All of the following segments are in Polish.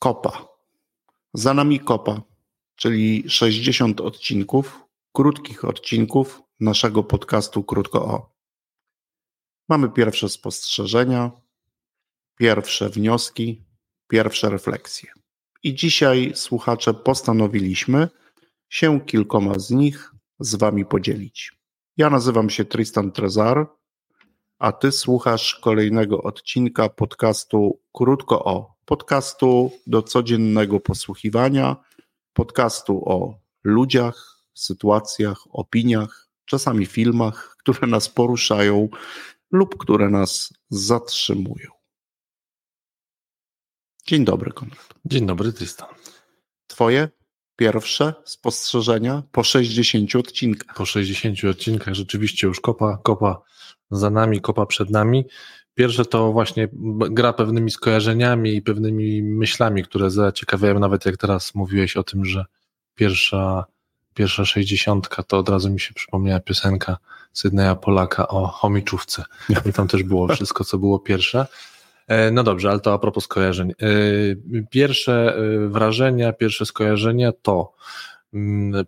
Kopa. Za nami Kopa, czyli 60 odcinków, krótkich odcinków naszego podcastu Krótko O. Mamy pierwsze spostrzeżenia, pierwsze wnioski, pierwsze refleksje. I dzisiaj, słuchacze, postanowiliśmy się kilkoma z nich z Wami podzielić. Ja nazywam się Tristan Trezar, a Ty słuchasz kolejnego odcinka podcastu Krótko O. Podcastu do codziennego posłuchiwania, podcastu o ludziach, sytuacjach, opiniach, czasami filmach, które nas poruszają lub które nas zatrzymują. Dzień dobry, Konrad. Dzień dobry, Tristan. Twoje pierwsze spostrzeżenia po 60 odcinkach. Po 60 odcinkach rzeczywiście już kopa, kopa za nami, kopa przed nami. Pierwsze to właśnie gra pewnymi skojarzeniami i pewnymi myślami, które zaciekawiają, nawet jak teraz mówiłeś o tym, że pierwsza, pierwsza 60 to od razu mi się przypomniała piosenka Sydneya Polaka o chomiczówce. I tam też było wszystko, co było pierwsze. E, no dobrze, ale to a propos skojarzeń. E, pierwsze e, wrażenia, pierwsze skojarzenia to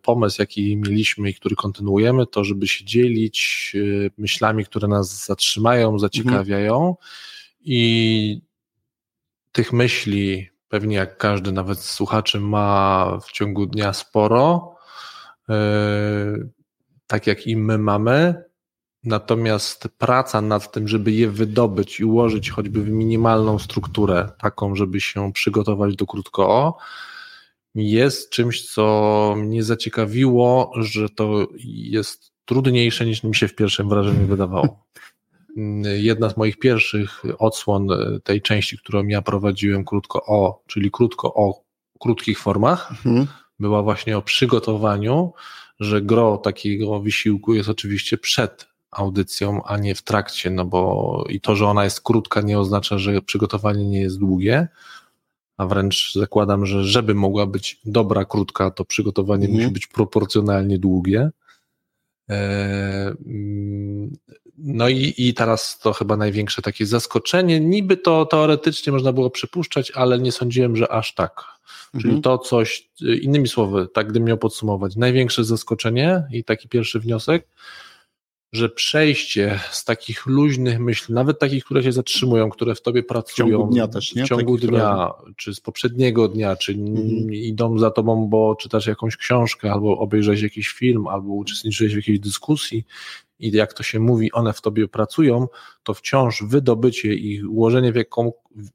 pomysł, jaki mieliśmy i który kontynuujemy, to żeby się dzielić myślami, które nas zatrzymają, zaciekawiają mhm. i tych myśli pewnie jak każdy, nawet słuchaczy ma w ciągu dnia sporo, tak jak i my mamy, Natomiast praca nad tym, żeby je wydobyć i ułożyć choćby w minimalną strukturę, taką, żeby się przygotować do krótko jest czymś, co mnie zaciekawiło, że to jest trudniejsze niż mi się w pierwszym wrażeniu wydawało. Jedna z moich pierwszych odsłon tej części, którą ja prowadziłem krótko o, czyli krótko o krótkich formach, mhm. była właśnie o przygotowaniu, że gro takiego wysiłku jest oczywiście przed audycją, a nie w trakcie, no bo i to, że ona jest krótka, nie oznacza, że przygotowanie nie jest długie, a wręcz zakładam, że żeby mogła być dobra, krótka, to przygotowanie mhm. musi być proporcjonalnie długie. E, mm, no i, i teraz to chyba największe takie zaskoczenie. Niby to teoretycznie można było przypuszczać, ale nie sądziłem, że aż tak. Czyli mhm. to coś, innymi słowy, tak gdybym miał podsumować, największe zaskoczenie i taki pierwszy wniosek, że przejście z takich luźnych myśli, nawet takich, które się zatrzymują, które w tobie pracują. W ciągu dnia też, nie? W ciągu Taki, dnia, które... czy z poprzedniego dnia, czy mhm. idą za tobą, bo czytasz jakąś książkę, albo obejrzałeś jakiś film, albo uczestniczyłeś w jakiejś dyskusji i jak to się mówi, one w tobie pracują, to wciąż wydobycie i ułożenie w jaką,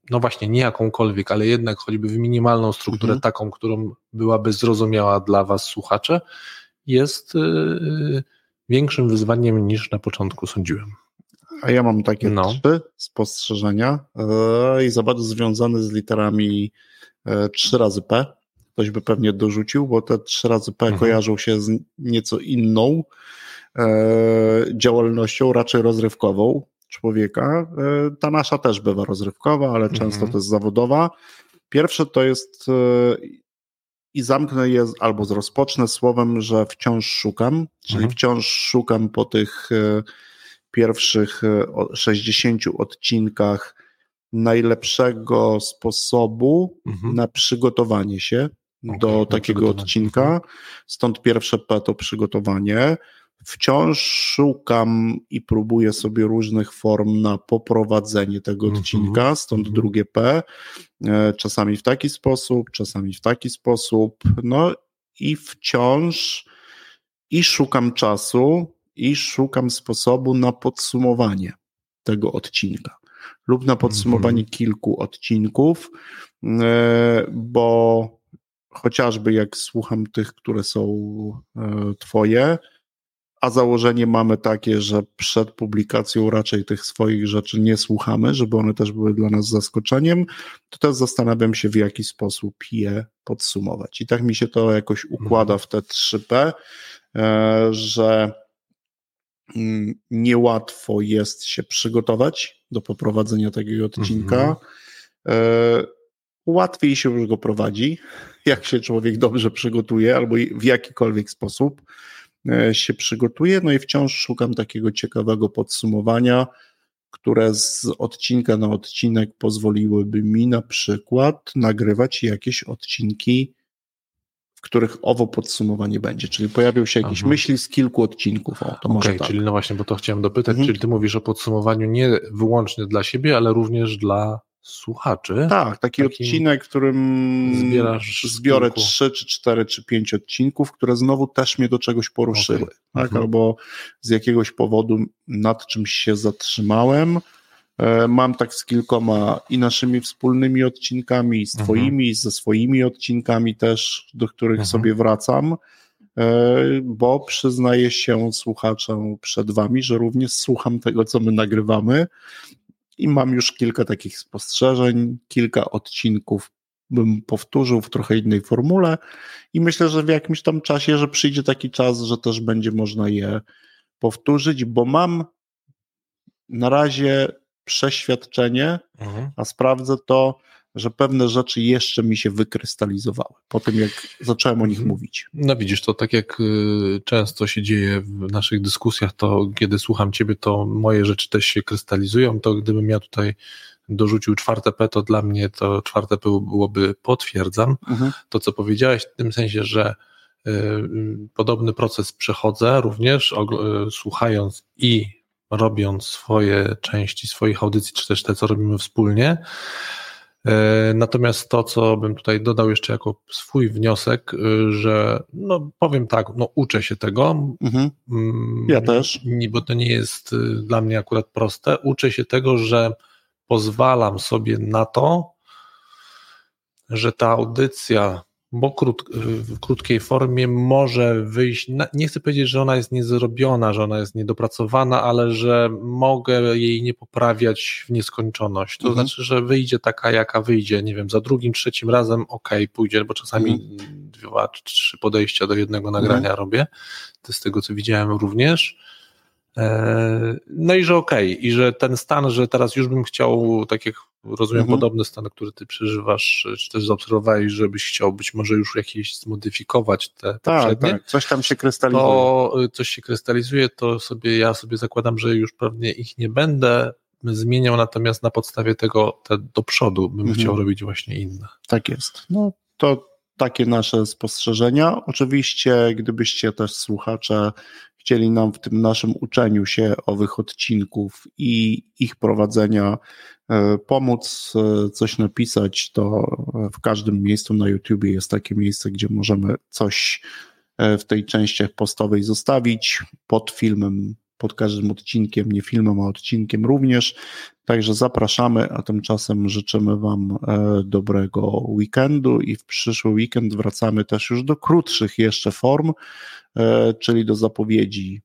no właśnie nie jakąkolwiek, ale jednak choćby w minimalną strukturę mhm. taką, którą byłaby zrozumiała dla was słuchacze, jest... Yy, większym wyzwaniem niż na początku sądziłem. A ja mam takie no. trzy spostrzeżenia yy, i za bardzo związane z literami yy, 3 razy P. Ktoś by pewnie dorzucił, bo te 3 razy P mhm. kojarzą się z nieco inną yy, działalnością, raczej rozrywkową człowieka. Ta nasza też bywa rozrywkowa, ale często mhm. to jest zawodowa. Pierwsze to jest i zamknę je albo rozpocznę słowem, że wciąż szukam, czyli mhm. wciąż szukam po tych e, pierwszych 60 e, odcinkach najlepszego sposobu mhm. na przygotowanie się okay, do takiego odcinka. Mhm. Stąd pierwsze P to przygotowanie. Wciąż szukam i próbuję sobie różnych form na poprowadzenie tego mhm. odcinka, stąd mhm. drugie P. E, czasami w taki sposób, czasami w taki sposób. No i wciąż i szukam czasu, i szukam sposobu na podsumowanie tego odcinka lub na podsumowanie mhm. kilku odcinków, e, bo chociażby jak słucham tych, które są e, Twoje, a założenie mamy takie, że przed publikacją raczej tych swoich rzeczy nie słuchamy, żeby one też były dla nas zaskoczeniem, to też zastanawiam się, w jaki sposób je podsumować. I tak mi się to jakoś układa mhm. w te 3P, e, że mm, niełatwo jest się przygotować do poprowadzenia takiego odcinka. Mhm. E, łatwiej się już go prowadzi, jak się człowiek dobrze przygotuje, albo w jakikolwiek sposób. E, się przygotuję, no i wciąż szukam takiego ciekawego podsumowania, które z odcinka na odcinek pozwoliłyby mi na przykład nagrywać jakieś odcinki, w których owo podsumowanie będzie, czyli pojawią się jakieś Aha. myśli z kilku odcinków. O, to może tak. czyli no właśnie, bo to chciałem dopytać, mhm. czyli ty mówisz o podsumowaniu nie wyłącznie dla siebie, ale również dla słuchaczy. Tak, taki odcinek, w którym zbierasz zbiorę trzy, czy cztery, czy pięć odcinków, które znowu też mnie do czegoś poruszyły. Okay. Tak? Mhm. Albo z jakiegoś powodu nad czymś się zatrzymałem. E, mam tak z kilkoma i naszymi wspólnymi odcinkami, i z mhm. Twoimi, i ze swoimi odcinkami też, do których mhm. sobie wracam, e, bo przyznaję się słuchaczom przed Wami, że również słucham tego, co my nagrywamy i mam już kilka takich spostrzeżeń, kilka odcinków bym powtórzył w trochę innej formule i myślę, że w jakimś tam czasie, że przyjdzie taki czas, że też będzie można je powtórzyć, bo mam na razie przeświadczenie, mhm. a sprawdzę to, że pewne rzeczy jeszcze mi się wykrystalizowały po tym, jak zacząłem o nich mhm. mówić. No widzisz, to tak jak y, często się dzieje w naszych dyskusjach, to kiedy słucham Ciebie, to moje rzeczy też się krystalizują, to gdybym ja tutaj dorzucił czwarte P, to dla mnie to czwarte P byłoby potwierdzam mhm. to, co powiedziałeś, w tym sensie, że y, podobny proces przechodzę również, y, słuchając i robiąc swoje części swoich audycji, czy też te, co robimy wspólnie, natomiast to, co bym tutaj dodał jeszcze jako swój wniosek, e, że no powiem tak, no uczę się tego. Mhm. Mm, ja też. Bo to nie jest e, dla mnie akurat proste. Uczę się tego, że pozwalam sobie na to, że ta audycja bo krót, w krótkiej formie może wyjść, nie chcę powiedzieć, że ona jest niezrobiona, że ona jest niedopracowana, ale że mogę jej nie poprawiać w nieskończoność. To mhm. znaczy, że wyjdzie taka, jaka wyjdzie, nie wiem, za drugim, trzecim razem ok, pójdzie, bo czasami mhm. dwa, trzy podejścia do jednego nagrania mhm. robię, to z tego, co widziałem również. E, no i że okej, okay, i że ten stan, że teraz już bym chciał, tak jak rozumiem, mhm. podobny stan, który ty przeżywasz, czy też zaobserwowałeś, żebyś chciał być może już jakieś zmodyfikować te, te tak, tak, coś tam się krystalizuje. To coś się krystalizuje, to sobie ja sobie zakładam, że już pewnie ich nie będę zmieniał, natomiast na podstawie tego te do przodu bym mhm. chciał robić właśnie inne. Tak jest. No to takie nasze spostrzeżenia. Oczywiście, gdybyście też słuchacze chcieli nam w tym naszym uczeniu się owych odcinków i ich prowadzenia e, pomóc, e, coś napisać, to w każdym miejscu na YouTube jest takie miejsce, gdzie możemy coś e, w tej części postowej zostawić pod filmem, pod każdym odcinkiem, nie filmem, a odcinkiem również. Także zapraszamy, a tymczasem życzymy Wam dobrego weekendu i w przyszły weekend wracamy też już do krótszych jeszcze form. E, czyli do zapowiedzi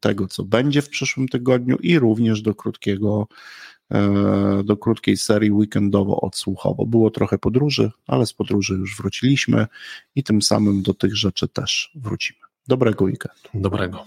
tego, co będzie w przyszłym tygodniu i również do krótkiego, e, do krótkiej serii weekendowo-odsłuchowo. Było trochę podróży, ale z podróży już wróciliśmy i tym samym do tych rzeczy też wrócimy. Dobrego weekendu. Dobrego.